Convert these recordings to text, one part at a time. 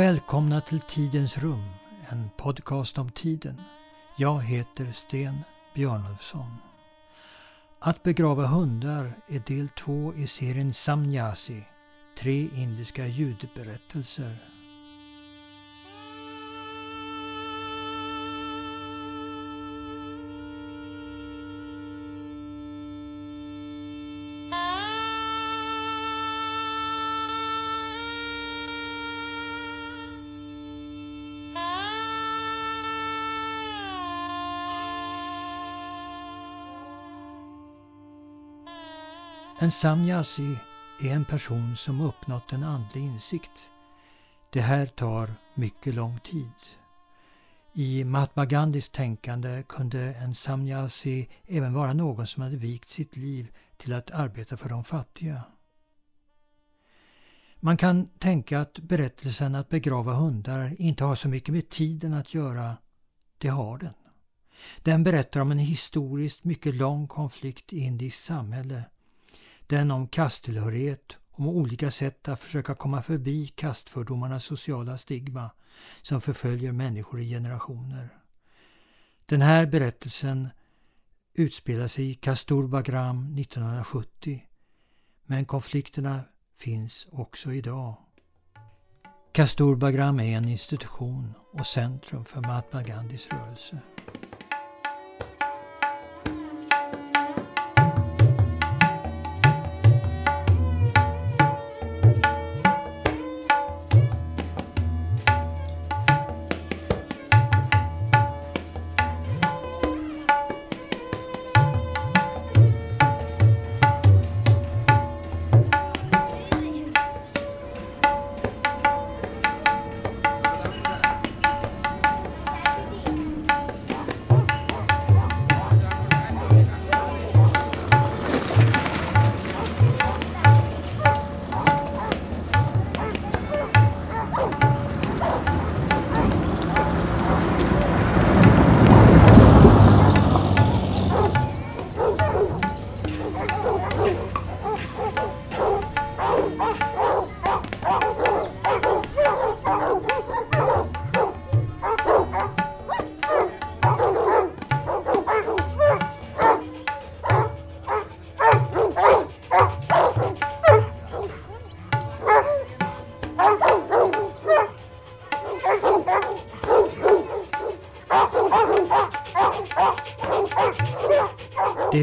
Välkomna till Tidens rum, en podcast om tiden. Jag heter Sten Björnulfsson. Att begrava hundar är del två i serien Samnyasi, tre indiska ljudberättelser. En samyasi är en person som uppnått en andlig insikt. Det här tar mycket lång tid. I Mahatma Gandhis tänkande kunde en samyasi även vara någon som hade vikt sitt liv till att arbeta för de fattiga. Man kan tänka att berättelsen att begrava hundar inte har så mycket med tiden att göra. Det har den. Den berättar om en historiskt mycket lång konflikt i indiskt samhälle den om kasttillhörighet, om olika sätt att försöka komma förbi kastfördomarnas sociala stigma som förföljer människor i generationer. Den här berättelsen utspelar sig i Kasturbagram 1970. Men konflikterna finns också idag. Kasturbagram är en institution och centrum för Mahatma Gandhis rörelse.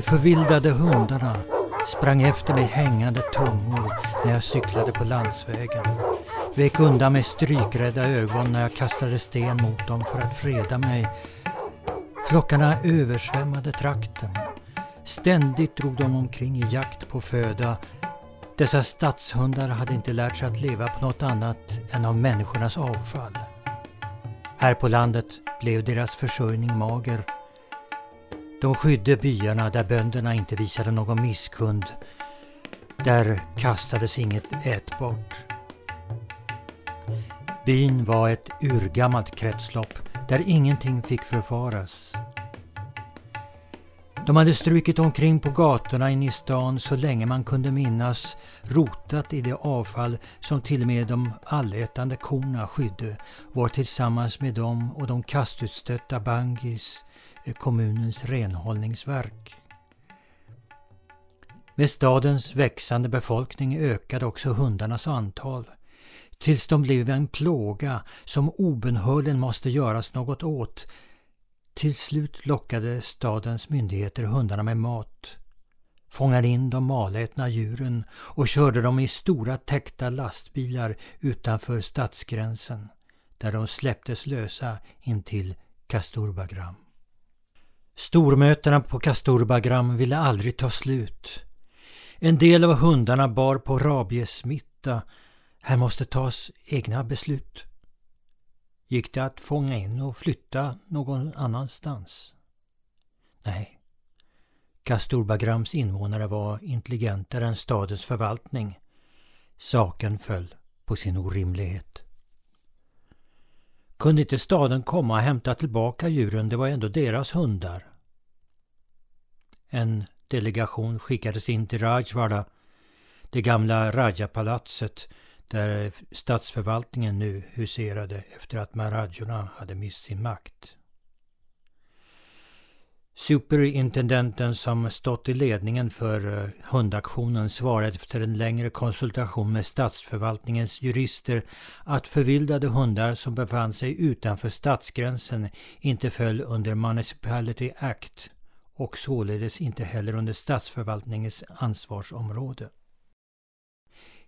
Förvildade hundarna sprang efter mig hängande tungor när jag cyklade på landsvägen. Vek undan med strykrädda ögon när jag kastade sten mot dem för att freda mig. Flockarna översvämmade trakten. Ständigt drog de omkring i jakt på föda. Dessa stadshundar hade inte lärt sig att leva på något annat än av människornas avfall. Här på landet blev deras försörjning mager de skydde byarna där bönderna inte visade någon misskund. Där kastades inget ätbart. Byn var ett urgammalt kretslopp där ingenting fick förfaras. De hade strukit omkring på gatorna inne i stan så länge man kunde minnas, rotat i det avfall som till och med de allätande korna skydde, var tillsammans med dem och de kastutstötta bangis kommunens renhållningsverk. Med stadens växande befolkning ökade också hundarnas antal tills de blev en plåga som obenhörligen måste göras något åt. Till slut lockade stadens myndigheter hundarna med mat, fångade in de malätna djuren och körde dem i stora täckta lastbilar utanför stadsgränsen där de släpptes lösa intill Kasturbagram. Stormötena på Kasturbagram ville aldrig ta slut. En del av hundarna bar på rabiessmitta. Här måste tas egna beslut. Gick det att fånga in och flytta någon annanstans? Nej. Kasturbagrams invånare var intelligentare än stadens förvaltning. Saken föll på sin orimlighet. Kunde inte staden komma och hämta tillbaka djuren? Det var ändå deras hundar. En delegation skickades in till Rajvada, det gamla Rajapalatset, där statsförvaltningen nu huserade efter att Marajorna hade mist sin makt. Superintendenten som stått i ledningen för eh, hundaktionen svarade efter en längre konsultation med statsförvaltningens jurister att förvildade hundar som befann sig utanför stadsgränsen inte föll under Municipality Act och således inte heller under statsförvaltningens ansvarsområde.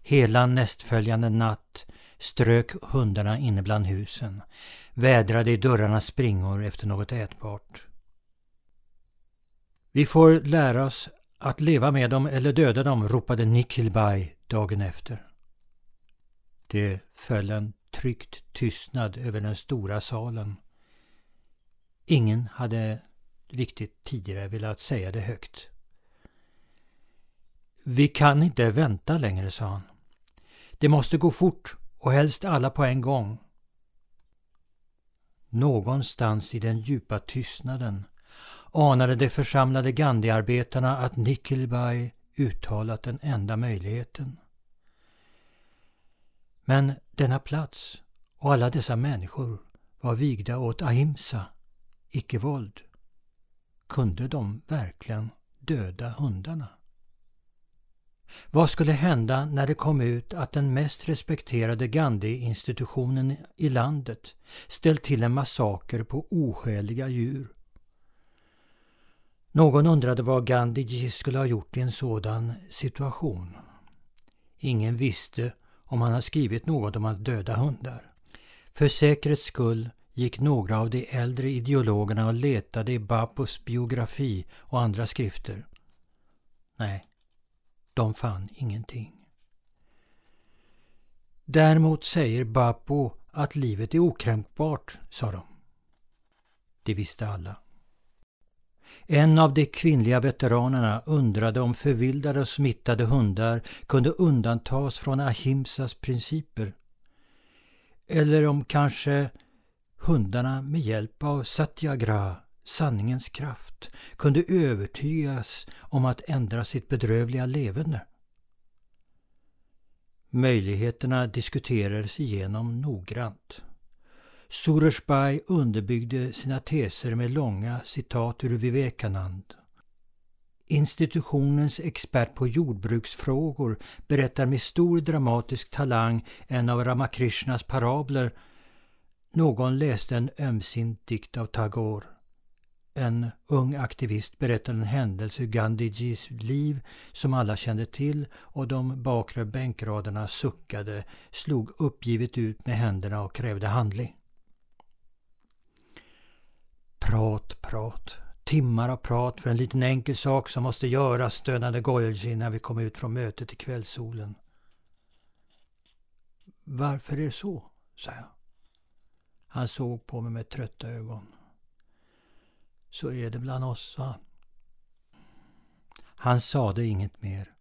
Hela nästföljande natt strök hundarna inne bland husen, vädrade i dörrarnas springor efter något ätbart. Vi får lära oss att leva med dem eller döda dem, ropade Nikhilbai dagen efter. Det föll en tryckt tystnad över den stora salen. Ingen hade riktigt tidigare velat säga det högt. Vi kan inte vänta längre, sa han. Det måste gå fort och helst alla på en gång. Någonstans i den djupa tystnaden anade de församlade Gandhiarbetarna att Nickelby uttalat den enda möjligheten. Men denna plats och alla dessa människor var vigda åt ahimsa, icke-våld. Kunde de verkligen döda hundarna? Vad skulle hända när det kom ut att den mest respekterade Gandhi-institutionen i landet ställt till en massaker på oskäliga djur någon undrade vad Gandhiji skulle ha gjort i en sådan situation. Ingen visste om han hade skrivit något om att döda hundar. För säkerhets skull gick några av de äldre ideologerna och letade i Bapos biografi och andra skrifter. Nej, de fann ingenting. Däremot säger Bapo att livet är okränkbart, sa de. Det visste alla. En av de kvinnliga veteranerna undrade om förvildade och smittade hundar kunde undantas från ahimsas principer. Eller om kanske hundarna med hjälp av satyagraha, sanningens kraft, kunde övertygas om att ändra sitt bedrövliga levande. Möjligheterna diskuterades igenom noggrant. Sureshbai underbyggde sina teser med långa citat ur Vivekanand. Institutionens expert på jordbruksfrågor berättar med stor dramatisk talang en av Ramakrishnas parabler. Någon läste en ömsint dikt av Tagore. En ung aktivist berättade en händelse ur Gandhijis liv som alla kände till och de bakre bänkraderna suckade, slog uppgivet ut med händerna och krävde handling. Prat, prat. Timmar av prat för en liten enkel sak som måste göras, stönade Gojelji när vi kom ut från mötet i kvällssolen. Varför är det så? sa jag. Han såg på mig med trötta ögon. Så är det bland oss, sa han. Han sade inget mer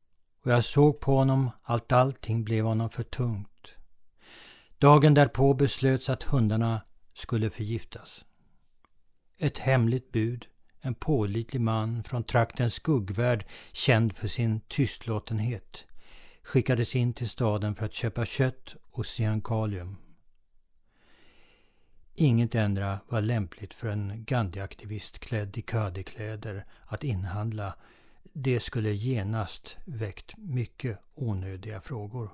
och jag såg på honom att allting blev honom för tungt. Dagen därpå beslöts att hundarna skulle förgiftas. Ett hemligt bud, en pålitlig man från traktens skuggvärld känd för sin tystlåtenhet, skickades in till staden för att köpa kött och cyankalium. Inget ändra var lämpligt för en Gandhi-aktivist klädd i kadikläder att inhandla. Det skulle genast väckt mycket onödiga frågor.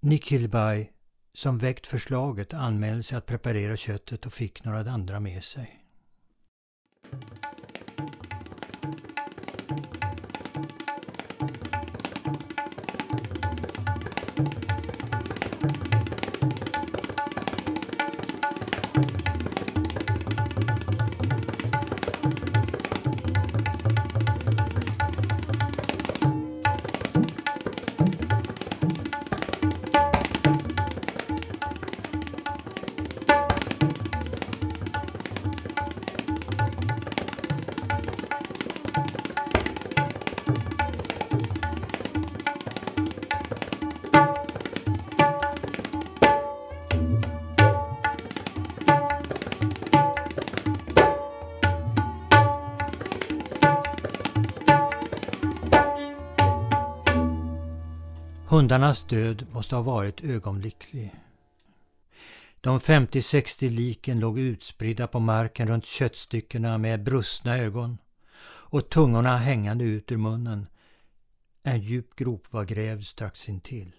Nikhilbai som väckt förslaget anmälde sig att preparera köttet och fick några andra med sig. Hundarnas död måste ha varit ögonblicklig. De 50-60 liken låg utspridda på marken runt köttstyckena med brustna ögon och tungorna hängande ut ur munnen. En djup grop var grävd strax intill.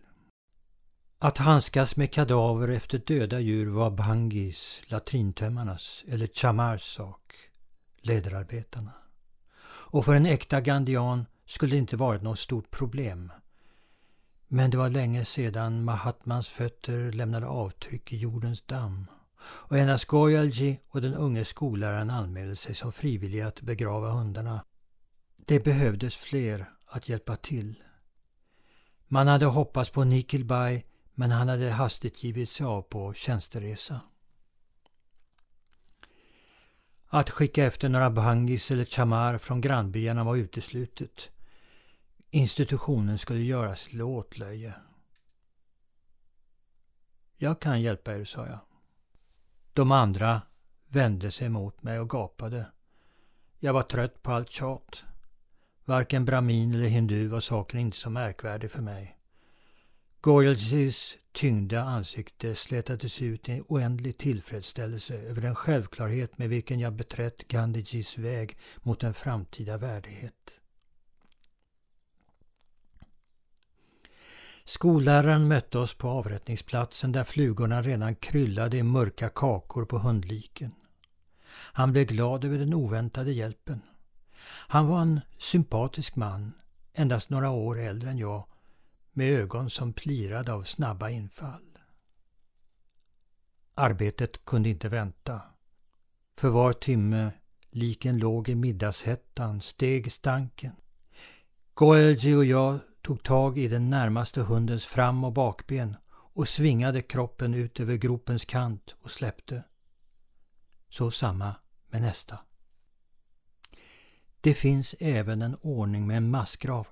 Att handskas med kadaver efter döda djur var bangis, latrintömmarnas eller Chamars sak, läderarbetarna. Och för en äkta gandian skulle det inte varit något stort problem. Men det var länge sedan Mahatmans fötter lämnade avtryck i jordens damm och endast Goyalji och den unge skolläraren anmälde sig som frivilliga att begrava hundarna. Det behövdes fler att hjälpa till. Man hade hoppats på Nikilbai men han hade hastigt givit sig av på tjänsteresa. Att skicka efter några bhangis eller chamar från grannbyarna var uteslutet. Institutionen skulle göras till åtlöje. Jag kan hjälpa er, sa jag. De andra vände sig mot mig och gapade. Jag var trött på allt tjat. Varken brahmin eller hindu var saken inte så märkvärdig för mig. Goyalsis tyngda ansikte slätades ut i en oändlig tillfredsställelse över den självklarhet med vilken jag beträtt Gandhijis väg mot en framtida värdighet. Skolläraren mötte oss på avrättningsplatsen där flugorna redan kryllade i mörka kakor på hundliken. Han blev glad över den oväntade hjälpen. Han var en sympatisk man, endast några år äldre än jag, med ögon som plirade av snabba infall. Arbetet kunde inte vänta. För var timme liken låg i middagshettan steg stanken. Goelji och jag tog tag i den närmaste hundens fram och bakben och svingade kroppen ut över gropens kant och släppte. Så samma med nästa. Det finns även en ordning med en massgrav.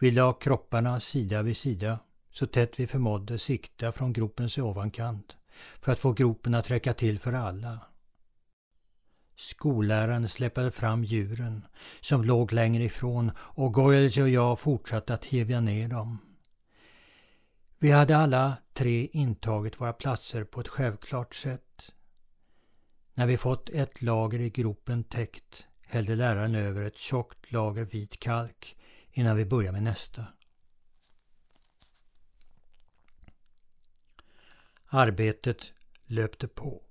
Vi la kropparna sida vid sida så tätt vi förmådde sikta från gropens ovankant för att få gropen att räcka till för alla. Skolläraren släppade fram djuren som låg längre ifrån och Goelge och jag fortsatte att hevja ner dem. Vi hade alla tre intagit våra platser på ett självklart sätt. När vi fått ett lager i gropen täckt hällde läraren över ett tjockt lager vit kalk innan vi började med nästa. Arbetet löpte på.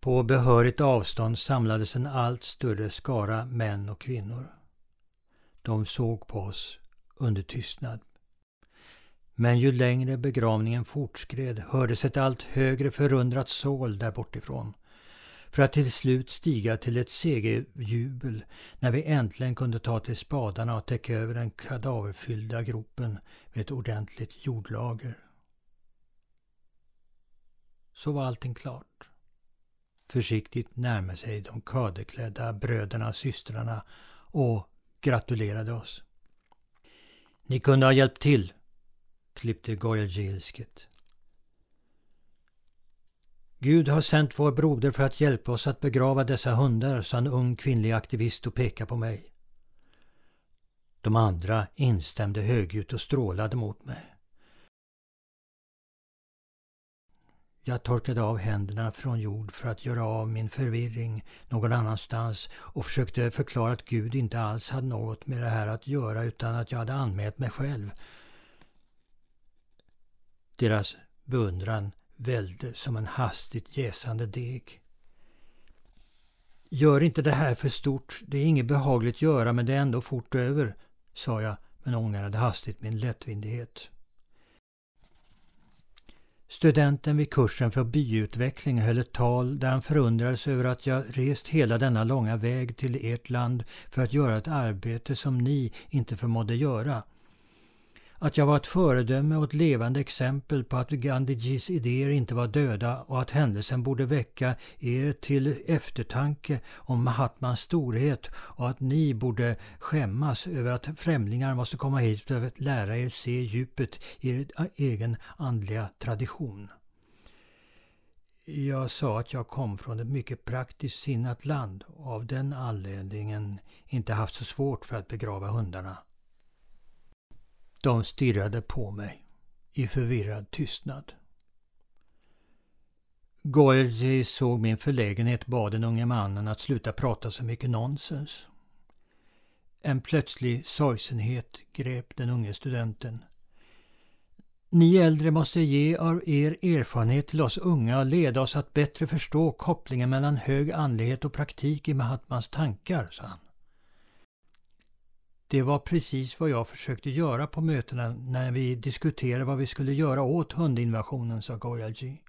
På behörigt avstånd samlades en allt större skara män och kvinnor. De såg på oss under tystnad. Men ju längre begravningen fortskred hördes ett allt högre förundrat sål där bortifrån. För att till slut stiga till ett segerjubel när vi äntligen kunde ta till spadarna och täcka över den kadaverfyllda gropen med ett ordentligt jordlager. Så var allting klart. Försiktigt närmade sig de kaderklädda bröderna och systrarna och gratulerade oss. Ni kunde ha hjälpt till, klippte Goyalji ilsket. Gud har sänt vår broder för att hjälpa oss att begrava dessa hundar, sa en ung kvinnlig aktivist och pekade på mig. De andra instämde högljutt och strålade mot mig. Jag torkade av händerna från jord för att göra av min förvirring någon annanstans och försökte förklara att Gud inte alls hade något med det här att göra utan att jag hade anmält mig själv. Deras beundran välde som en hastigt jäsande deg. Gör inte det här för stort. Det är inget behagligt göra men det är ändå fort över, sa jag men ångrade hastigt min lättvindighet. Studenten vid kursen för byutveckling höll ett tal där han förundrades över att jag rest hela denna långa väg till ert land för att göra ett arbete som ni inte förmådde göra. Att jag var ett föredöme och ett levande exempel på att Gandhijis idéer inte var döda och att händelsen borde väcka er till eftertanke om Mahatmans storhet och att ni borde skämmas över att främlingar måste komma hit för att lära er se djupet i er egen andliga tradition. Jag sa att jag kom från ett mycket praktiskt sinnat land och av den anledningen inte haft så svårt för att begrava hundarna. De stirrade på mig i förvirrad tystnad. Goelji såg min förlägenhet bad den unge mannen att sluta prata så mycket nonsens. En plötslig sorgsenhet grep den unge studenten. Ni äldre måste ge av er erfarenhet till oss unga och leda oss att bättre förstå kopplingen mellan hög andlighet och praktik i Mahatmas tankar, sa han. Det var precis vad jag försökte göra på mötena när vi diskuterade vad vi skulle göra åt hundinvasionen, sa Goyalji.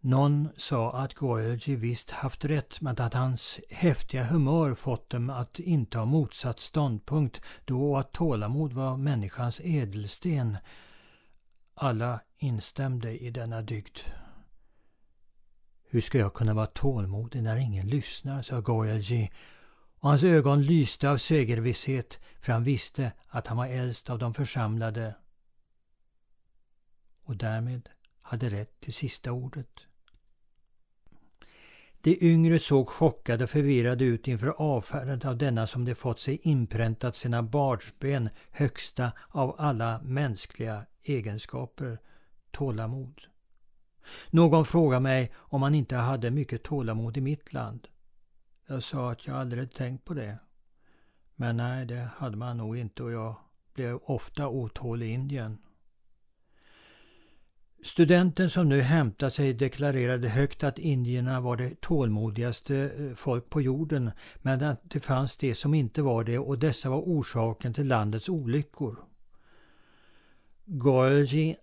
Någon sa att Goyalji visst haft rätt men att hans häftiga humör fått dem att inta motsatt ståndpunkt då att tålamod var människans ädelsten. Alla instämde i denna dygd. Hur ska jag kunna vara tålmodig när ingen lyssnar, sa Goyalji och hans ögon lyste av segervisshet för han visste att han var äldst av de församlade och därmed hade rätt till sista ordet. De yngre såg chockade och förvirrade ut inför avfärdandet av denna som de fått sig inpräntat sina barnsben högsta av alla mänskliga egenskaper, tålamod. Någon frågade mig om man inte hade mycket tålamod i mitt land. Jag sa att jag aldrig tänkt på det. Men nej, det hade man nog inte och jag blev ofta otålig i Indien. Studenten som nu hämtat sig deklarerade högt att indierna var det tålmodigaste eh, folk på jorden men att det fanns de som inte var det och dessa var orsaken till landets olyckor. Goelji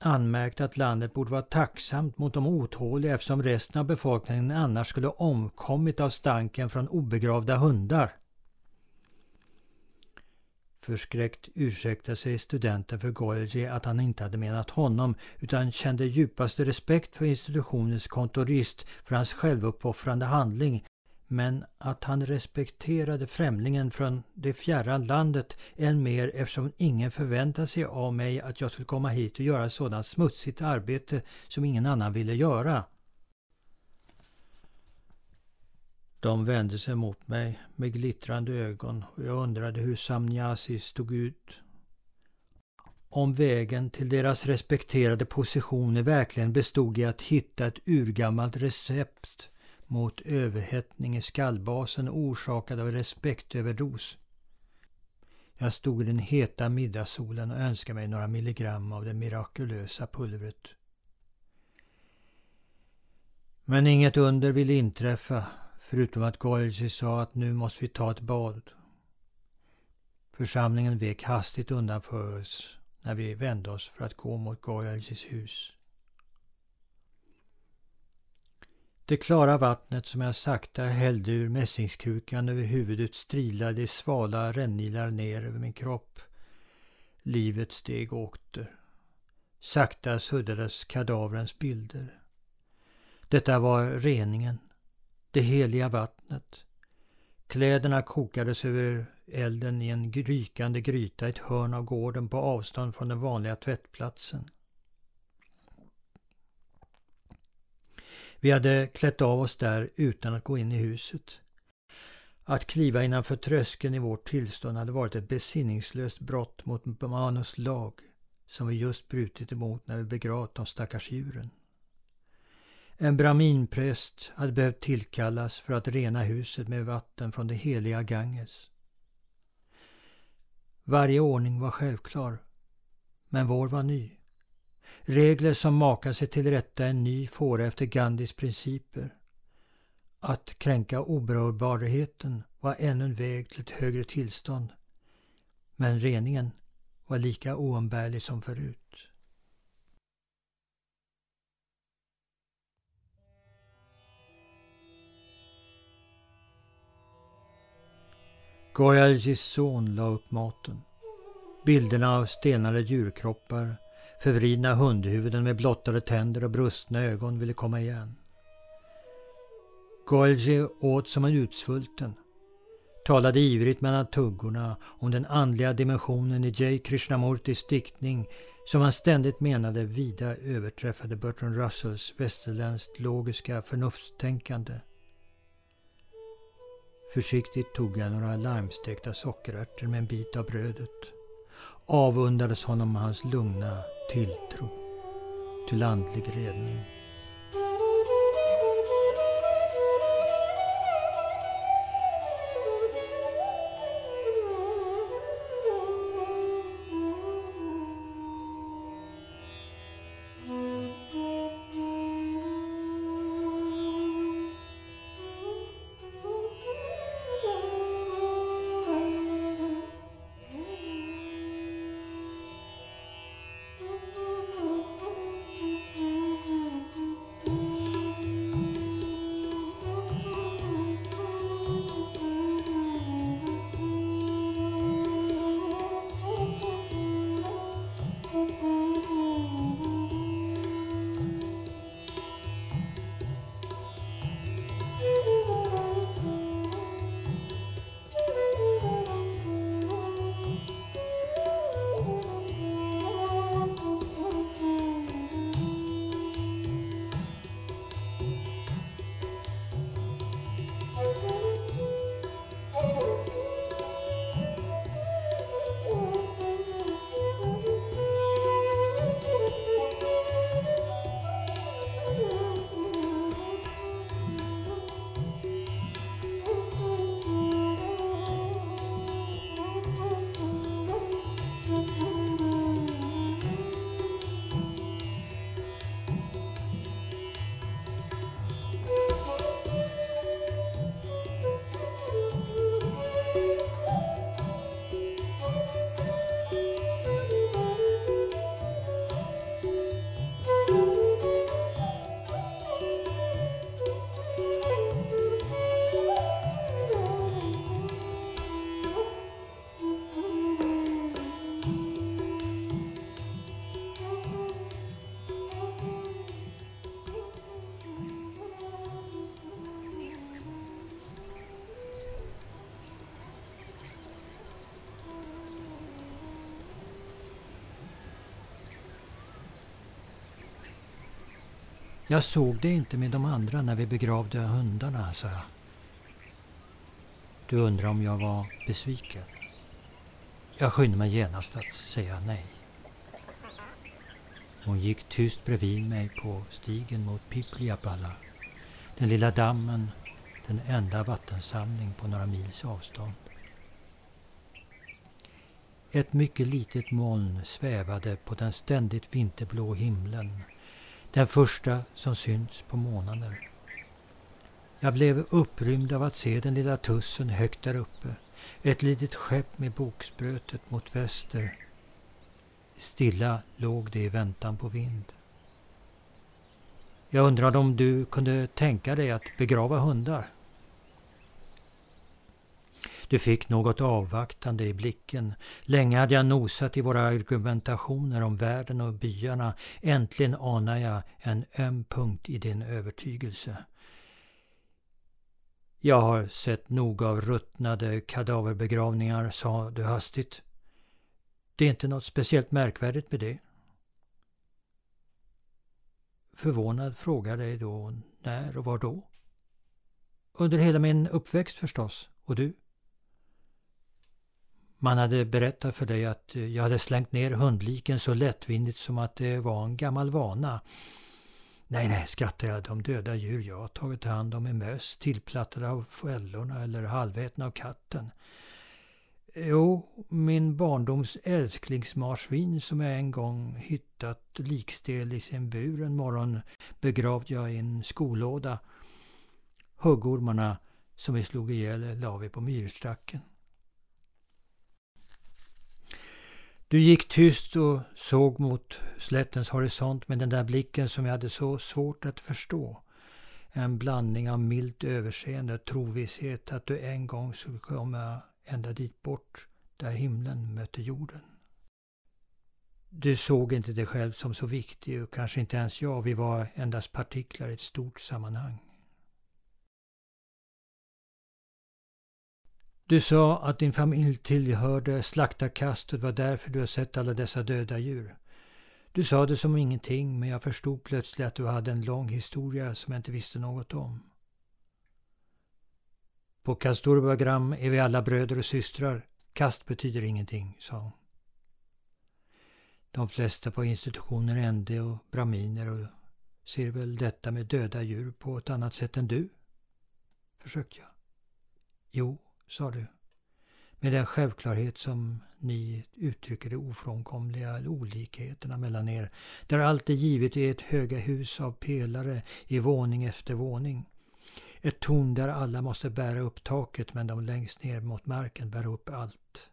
anmärkte att landet borde vara tacksamt mot de otåliga eftersom resten av befolkningen annars skulle omkommit av stanken från obegravda hundar. Förskräckt ursäktade sig studenten för Golgi att han inte hade menat honom utan kände djupaste respekt för institutionens kontorist för hans självuppoffrande handling men att han respekterade främlingen från det fjärran landet än mer eftersom ingen förväntade sig av mig att jag skulle komma hit och göra sådant smutsigt arbete som ingen annan ville göra. De vände sig mot mig med glittrande ögon och jag undrade hur Samniasi stod ut. Om vägen till deras respekterade positioner verkligen bestod i att hitta ett urgammalt recept mot överhettning i skallbasen orsakad av respektöverdos. Jag stod i den heta middagssolen och önskade mig några milligram av det mirakulösa pulvret. Men inget under ville inträffa förutom att Goyalji sa att nu måste vi ta ett bad. Församlingen vek hastigt undan för oss när vi vände oss för att gå mot Goyaljis hus. Det klara vattnet som jag sakta hällde ur mässingskrukan över huvudet strilade i svala rännilar ner över min kropp. Livet steg åter. Sakta suddades kadavrens bilder. Detta var reningen, det heliga vattnet. Kläderna kokades över elden i en rykande gryta i ett hörn av gården på avstånd från den vanliga tvättplatsen. Vi hade klätt av oss där utan att gå in i huset. Att kliva innanför tröskeln i vårt tillstånd hade varit ett besinningslöst brott mot Manus lag som vi just brutit emot när vi begravt de stackars djuren. En braminpräst hade behövt tillkallas för att rena huset med vatten från det heliga Ganges. Varje ordning var självklar, men vår var ny. Regler som makar sig till rätta en ny fåra efter Gandhis principer. Att kränka oberörbarheten var ännu en väg till ett högre tillstånd. Men reningen var lika oumbärlig som förut. Goyaljis son la upp maten. Bilderna av stelnade djurkroppar Förvridna hundhuvuden med blottade tänder och brustna ögon ville komma igen. Golgi åt som en utsvulten. Talade ivrigt mellan tuggorna om den andliga dimensionen i J. Krishnamurtis diktning som han ständigt menade vida överträffade Bertrand Russells västerländskt logiska förnuftstänkande. Försiktigt tog jag några limestekta sockerärtor med en bit av brödet. Avundades honom hans lugna tilltro till andlig ledning. Jag såg det inte med de andra när vi begravde hundarna, sa jag. Du undrar om jag var besviken? Jag skyndade mig genast att säga nej. Hon gick tyst bredvid mig på stigen mot Pipliapala, Den lilla dammen, den enda vattensamling på några mils avstånd. Ett mycket litet moln svävade på den ständigt vinterblå himlen den första som synts på månader. Jag blev upprymd av att se den lilla tussen högt där uppe. Ett litet skepp med boksprötet mot väster. Stilla låg det i väntan på vind. Jag undrade om du kunde tänka dig att begrava hundar? Du fick något avvaktande i blicken. Länge hade jag nosat i våra argumentationer om världen och byarna. Äntligen anar jag en öm punkt i din övertygelse. Jag har sett nog av ruttnade kadaverbegravningar, sa du hastigt. Det är inte något speciellt märkvärdigt med det. Förvånad frågade jag då när och var då? Under hela min uppväxt förstås. Och du? Man hade berättat för dig att eh, jag hade slängt ner hundliken så lättvindigt som att det var en gammal vana. Nej, nej, skrattade jag. De döda djur jag har tagit hand om är möss tillplattade av fällorna eller halvätna av katten. Jo, min barndoms älsklingsmarsvin som jag en gång hittat likstel i sin bur en morgon begravde jag i en skolåda. Huggormarna som vi slog ihjäl la vi på myrstacken. Du gick tyst och såg mot slättens horisont med den där blicken som jag hade så svårt att förstå. En blandning av milt överseende och trovisshet att du en gång skulle komma ända dit bort, där himlen mötte jorden. Du såg inte dig själv som så viktig och kanske inte ens jag. Vi var endast partiklar i ett stort sammanhang. Du sa att din familj tillhörde slaktarkast och det var därför du har sett alla dessa döda djur. Du sa det som ingenting men jag förstod plötsligt att du hade en lång historia som jag inte visste något om. På Kasturbagram är vi alla bröder och systrar. Kast betyder ingenting, sa hon. De flesta på institutionen är ände och braminer och ser väl detta med döda djur på ett annat sätt än du? Försökte jag. Jo, sa du. Med den självklarhet som ni uttrycker de ofrånkomliga olikheterna mellan er. Där allt är givet i ett höga hus av pelare i våning efter våning. Ett torn där alla måste bära upp taket men de längst ner mot marken bär upp allt.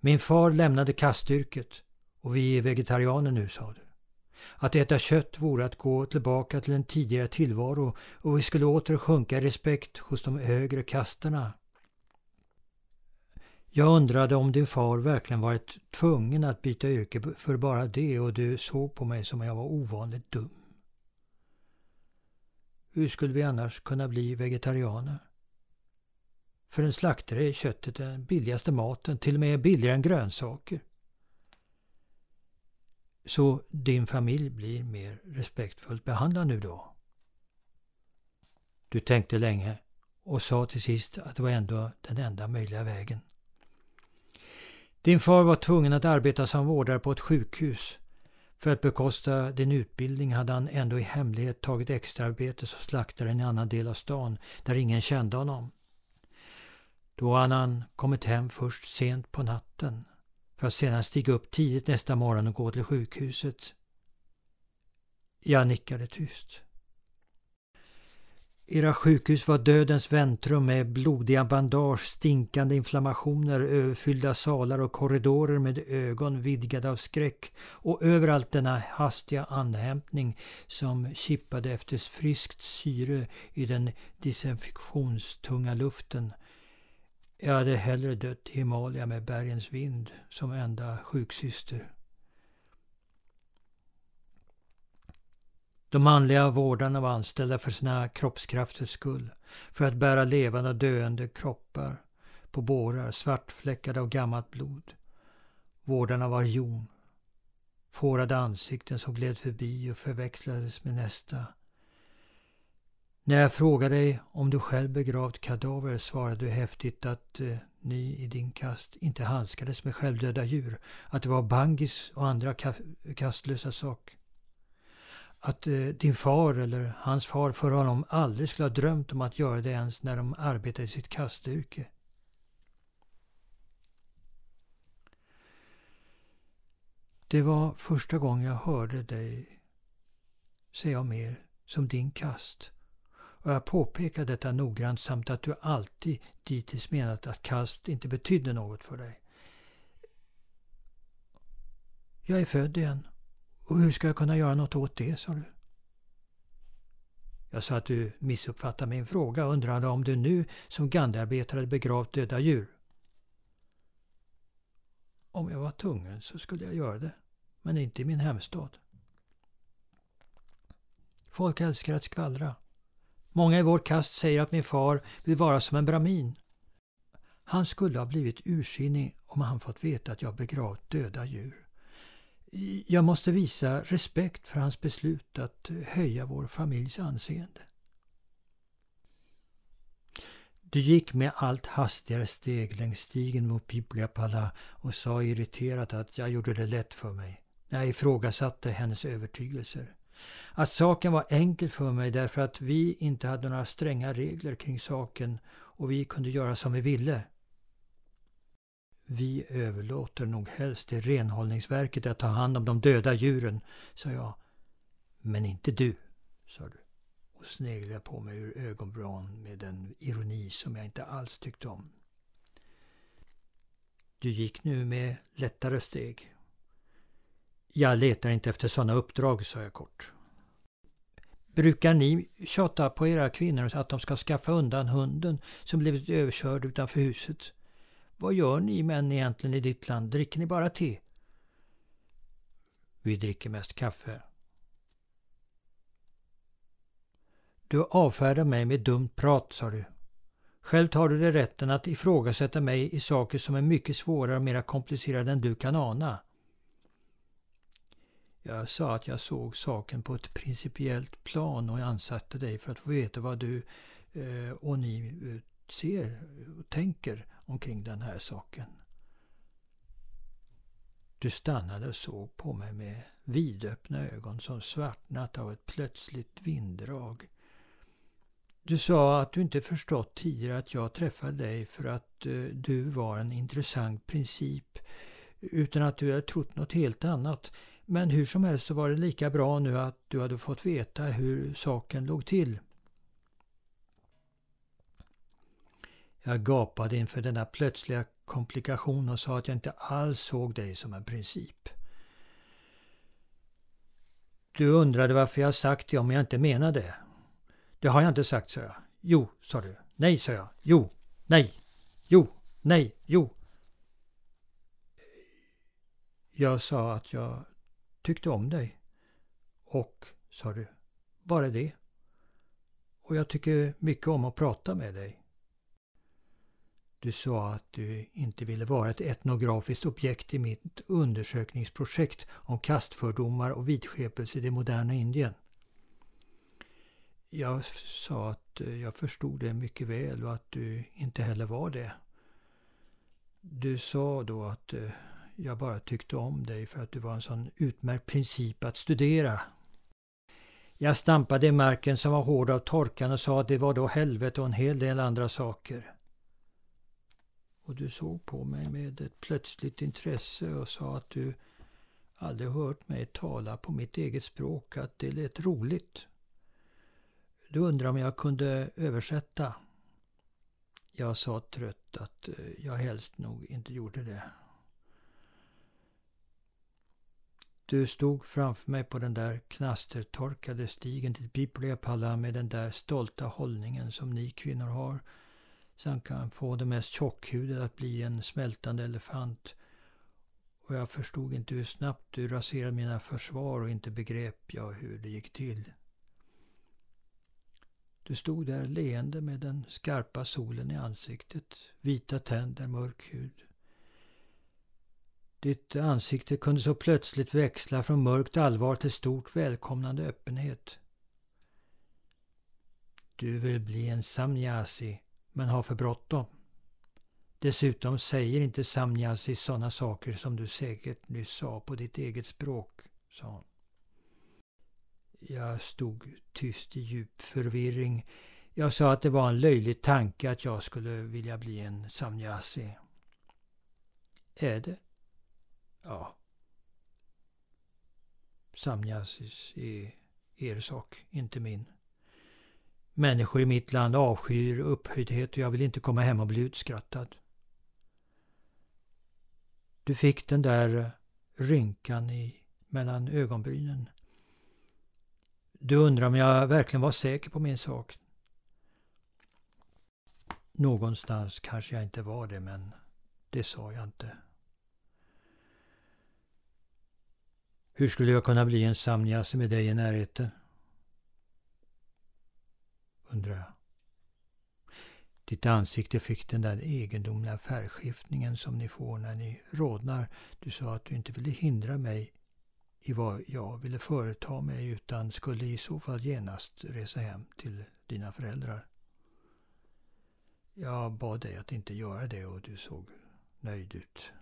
Min far lämnade kastyrket och vi är vegetarianer nu, sa du. Att äta kött vore att gå tillbaka till en tidigare tillvaro och vi skulle åter sjunka i respekt hos de högre kasterna. Jag undrade om din far verkligen varit tvungen att byta yrke för bara det och du såg på mig som om jag var ovanligt dum. Hur skulle vi annars kunna bli vegetarianer? För en slaktare är köttet den billigaste maten, till och med billigare än grönsaker. Så din familj blir mer respektfullt behandlad nu då? Du tänkte länge och sa till sist att det var ändå den enda möjliga vägen. Din far var tvungen att arbeta som vårdare på ett sjukhus. För att bekosta din utbildning hade han ändå i hemlighet tagit extraarbete som slaktare i en annan del av stan där ingen kände honom. Då hade han kommit hem först sent på natten för att sedan stiga upp tidigt nästa morgon och gå till sjukhuset. Jag nickade tyst. Era sjukhus var dödens väntrum med blodiga bandage, stinkande inflammationer, överfyllda salar och korridorer med ögon vidgade av skräck och överallt denna hastiga andhämtning som kippade efter friskt syre i den desinfektionstunga luften. Jag hade hellre dött i Himalaya med bergens vind som enda sjuksyster. De manliga vårdarna var anställda för sina kroppskrafters skull. För att bära levande och döende kroppar på bårar svartfläckade av gammalt blod. Vårdarna var jon. Fårade ansikten som gled förbi och förväxlades med nästa. När jag frågade dig om du själv begravt kadaver svarade du häftigt att eh, ni i din kast inte handskades med självdöda djur. Att det var bangis och andra ka kastlösa saker att eh, din far eller hans far för honom aldrig skulle ha drömt om att göra det ens när de arbetade i sitt kastyrke. Det var första gången jag hörde dig säga mer som din kast. Och jag påpekade detta noggrant samt att du alltid dittills menat att kast inte betydde något för dig. Jag är född igen och hur ska jag kunna göra något åt det, sa du. Jag sa att du missuppfattade min fråga och undrade om du nu som Gandhiarbetare begravt döda djur. Om jag var tvungen så skulle jag göra det, men inte i min hemstad. Folk älskar att skvallra. Många i vår kast säger att min far vill vara som en bramin. Han skulle ha blivit ursinnig om han fått veta att jag begravt döda djur. Jag måste visa respekt för hans beslut att höja vår familjs anseende. Du gick med allt hastigare steg längs stigen mot Bibliapala och sa irriterat att jag gjorde det lätt för mig när jag ifrågasatte hennes övertygelser. Att saken var enkel för mig därför att vi inte hade några stränga regler kring saken och vi kunde göra som vi ville. Vi överlåter nog helst till renhållningsverket att ta hand om de döda djuren, sa jag. Men inte du, sa du och sneglade på mig ur ögonvrån med en ironi som jag inte alls tyckte om. Du gick nu med lättare steg. Jag letar inte efter sådana uppdrag, sa jag kort. Brukar ni tjata på era kvinnor så att de ska skaffa undan hunden som blivit överkörd utanför huset? Vad gör ni män egentligen i ditt land? Dricker ni bara te? Vi dricker mest kaffe. Du avfärdar mig med dumt prat, sa du. Själv tar du dig rätten att ifrågasätta mig i saker som är mycket svårare och mer komplicerade än du kan ana. Jag sa att jag såg saken på ett principiellt plan och jag ansatte dig för att få veta vad du eh, och ni eh, ser och tänker omkring den här saken. Du stannade och såg på mig med vidöppna ögon som svartnat av ett plötsligt vinddrag. Du sa att du inte förstått tidigare att jag träffade dig för att eh, du var en intressant princip utan att du hade trott något helt annat. Men hur som helst så var det lika bra nu att du hade fått veta hur saken låg till. Jag gapade inför denna plötsliga komplikation och sa att jag inte alls såg dig som en princip. Du undrade varför jag sagt det om jag inte menade det. Det har jag inte sagt, sa jag. Jo, sa du. Nej, sa jag. Jo, nej, jo, nej, jo. Jag sa att jag tyckte om dig. Och, sa du, bara det. Och jag tycker mycket om att prata med dig. Du sa att du inte ville vara ett etnografiskt objekt i mitt undersökningsprojekt om kastfördomar och vidskepelse i det moderna Indien. Jag sa att eh, jag förstod det mycket väl och att du inte heller var det. Du sa då att eh, jag bara tyckte om dig för att du var en sån utmärkt princip att studera. Jag stampade i marken som var hård av torkan och sa att det var då helvete och en hel del andra saker. Och du såg på mig med ett plötsligt intresse och sa att du aldrig hört mig tala på mitt eget språk, att det lät roligt. Du undrade om jag kunde översätta. Jag sa trött att eh, jag helst nog inte gjorde det. Du stod framför mig på den där knastertorkade stigen till Piplepalla med den där stolta hållningen som ni kvinnor har. Som kan få det mest tjockhudade att bli en smältande elefant. Och jag förstod inte hur snabbt du raserade mina försvar och inte begrep jag hur det gick till. Du stod där leende med den skarpa solen i ansiktet, vita tänder, mörk hud. Ditt ansikte kunde så plötsligt växla från mörkt allvar till stort välkomnande öppenhet. Du vill bli en samnyasi, men har för bråttom. Dessutom säger inte samnyasi sådana saker som du säkert nyss sa på ditt eget språk, sa hon. Jag stod tyst i djup förvirring. Jag sa att det var en löjlig tanke att jag skulle vilja bli en samnyasi. Är det? Ja. Samnyasis är er sak, inte min. Människor i mitt land avskyr upphöjdhet och jag vill inte komma hem och bli utskrattad. Du fick den där rynkan i mellan ögonbrynen. Du undrar om jag verkligen var säker på min sak. Någonstans kanske jag inte var det, men det sa jag inte. Hur skulle jag kunna bli en samnyasi med dig i närheten? Undrar jag. Ditt ansikte fick den där egendomliga färgskiftningen som ni får när ni rodnar. Du sa att du inte ville hindra mig i vad jag ville företa mig utan skulle i så fall genast resa hem till dina föräldrar. Jag bad dig att inte göra det och du såg nöjd ut.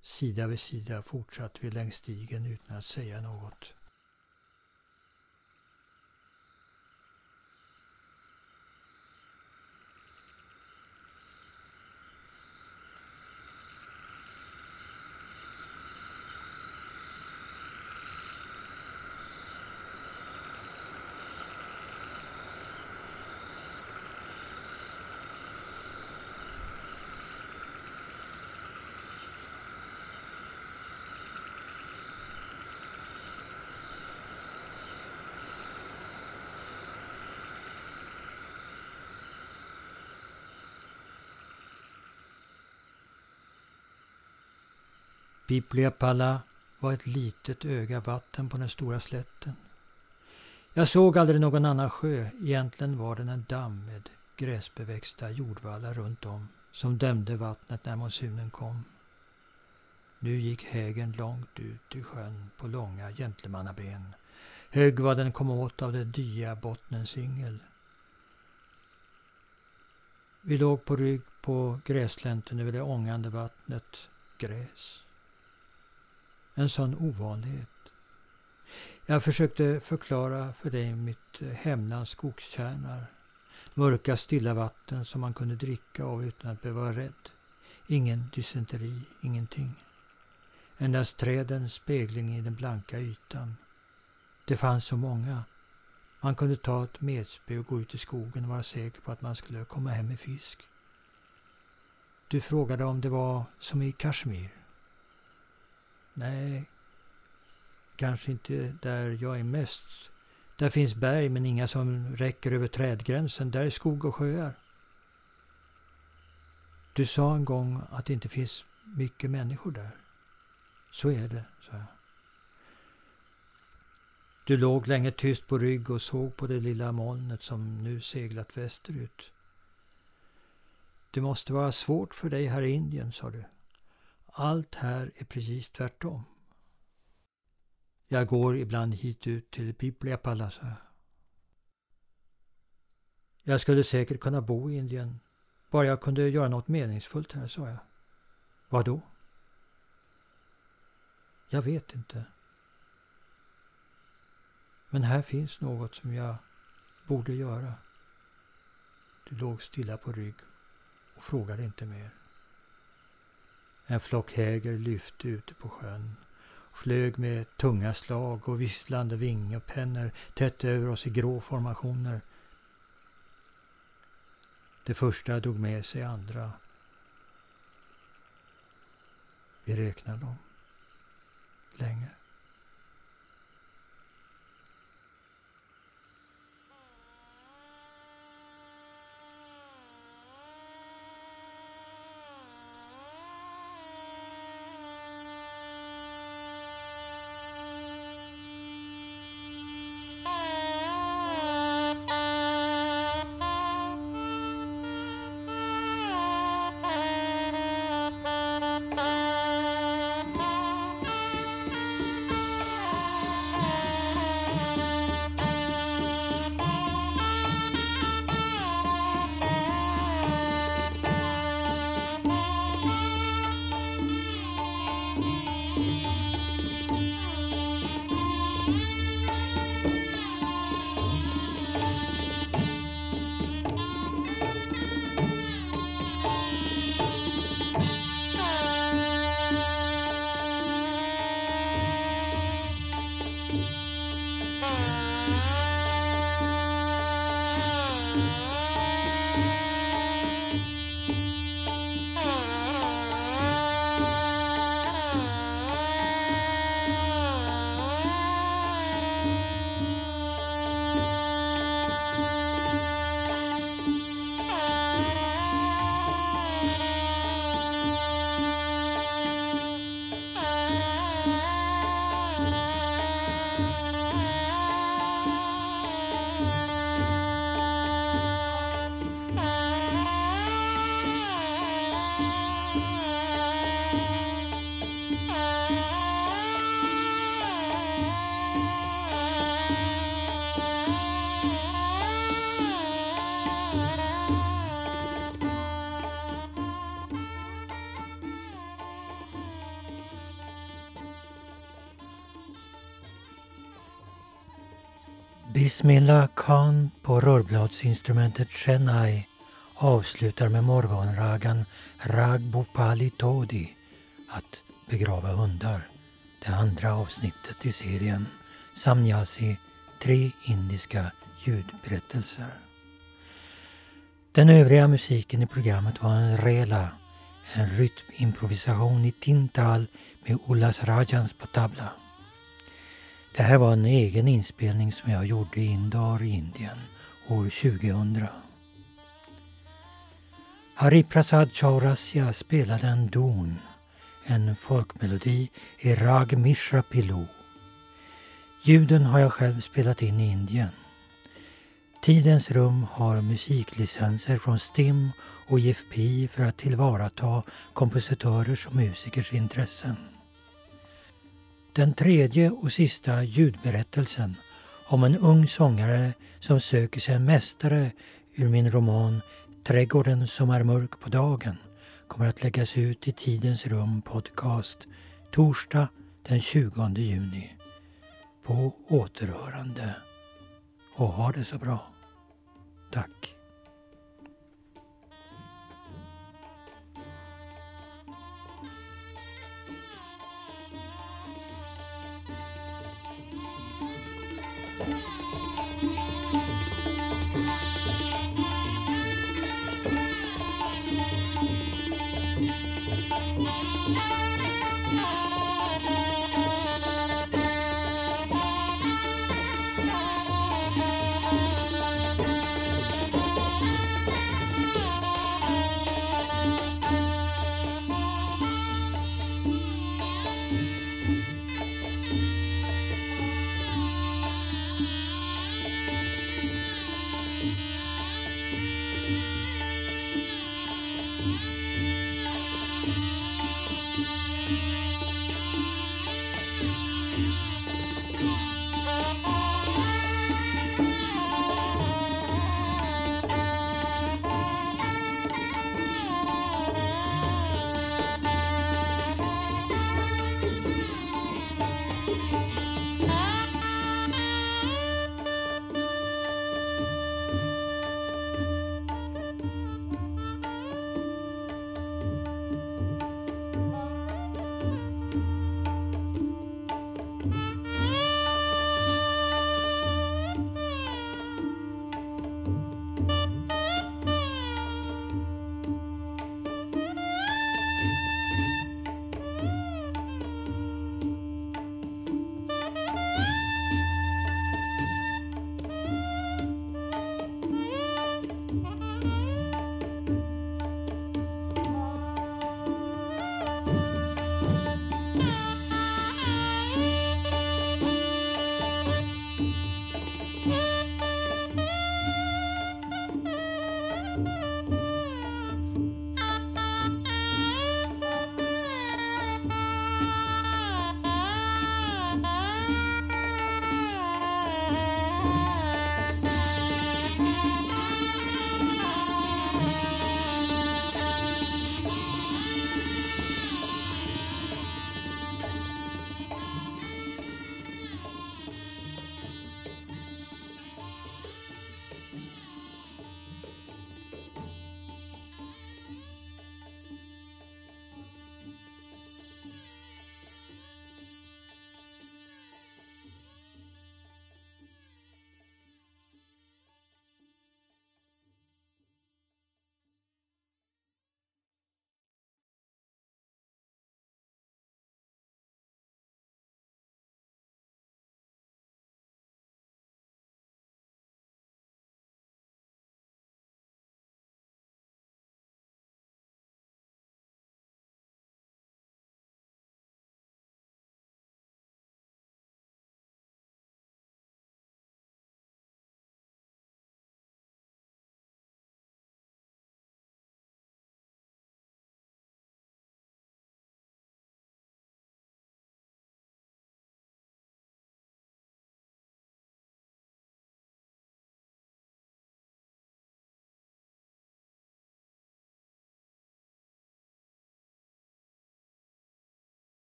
Sida vid sida fortsatte vi längs stigen utan att säga något. Bibliapala var ett litet öga vatten på den stora slätten. Jag såg aldrig någon annan sjö. Egentligen var den en damm med gräsbeväxta jordvallar runt om som dämde vattnet när monsunen kom. Nu gick hägen långt ut i sjön på långa gentlemannaben. Hög vad den kom åt av det dya bottnens yngel. Vi låg på rygg på gräslänten över det ångande vattnet. Gräs. En sån ovanlighet. Jag försökte förklara för dig mitt hemlands skogstjärnar. Mörka stilla vatten som man kunde dricka av utan att behöva vara rädd. Ingen dysenteri, ingenting. Endast trädens spegling i den blanka ytan. Det fanns så många. Man kunde ta ett metspö och gå ut i skogen och vara säker på att man skulle komma hem med fisk. Du frågade om det var som i Kashmir. Nej, kanske inte där jag är mest. Där finns berg men inga som räcker över trädgränsen. Där är skog och sjöar. Du sa en gång att det inte finns mycket människor där. Så är det, sa jag. Du låg länge tyst på rygg och såg på det lilla molnet som nu seglat västerut. Det måste vara svårt för dig här i Indien, sa du. Allt här är precis tvärtom. Jag går ibland hit ut till Pipliapala, sa jag. Jag skulle säkert kunna bo i Indien, bara jag kunde göra något meningsfullt här, sa jag. Vad då? Jag vet inte. Men här finns något som jag borde göra. Du låg stilla på rygg och frågade inte mer. En flock häger lyfte ute på sjön flög med tunga slag och visslande vingpennor tätt över oss i grå formationer. Det första drog med sig andra. Vi räknar dem länge. Bismillah Khan på rörbladsinstrumentet Chennai avslutar med morgonragan Rag Bhopali Todi, att begrava hundar, det andra avsnittet i serien Samnyasi, tre indiska ljudberättelser. Den övriga musiken i programmet var en rela, en rytmimprovisation i tintal med Ullas Rajans på tabla. Det här var en egen inspelning som jag gjorde i Indar i Indien år 2000. Hariprasad Chaurasya spelade en don, en folkmelodi i Rag Mishra Pilu. Ljuden har jag själv spelat in i Indien. Tidens rum har musiklicenser från STIM och IFPI för att tillvarata kompositörers och musikers intressen. Den tredje och sista ljudberättelsen om en ung sångare som söker sig en mästare ur min roman Trädgården som är mörk på dagen kommer att läggas ut i Tidens rum podcast torsdag den 20 juni. På återhörande. Och ha det så bra. Tack.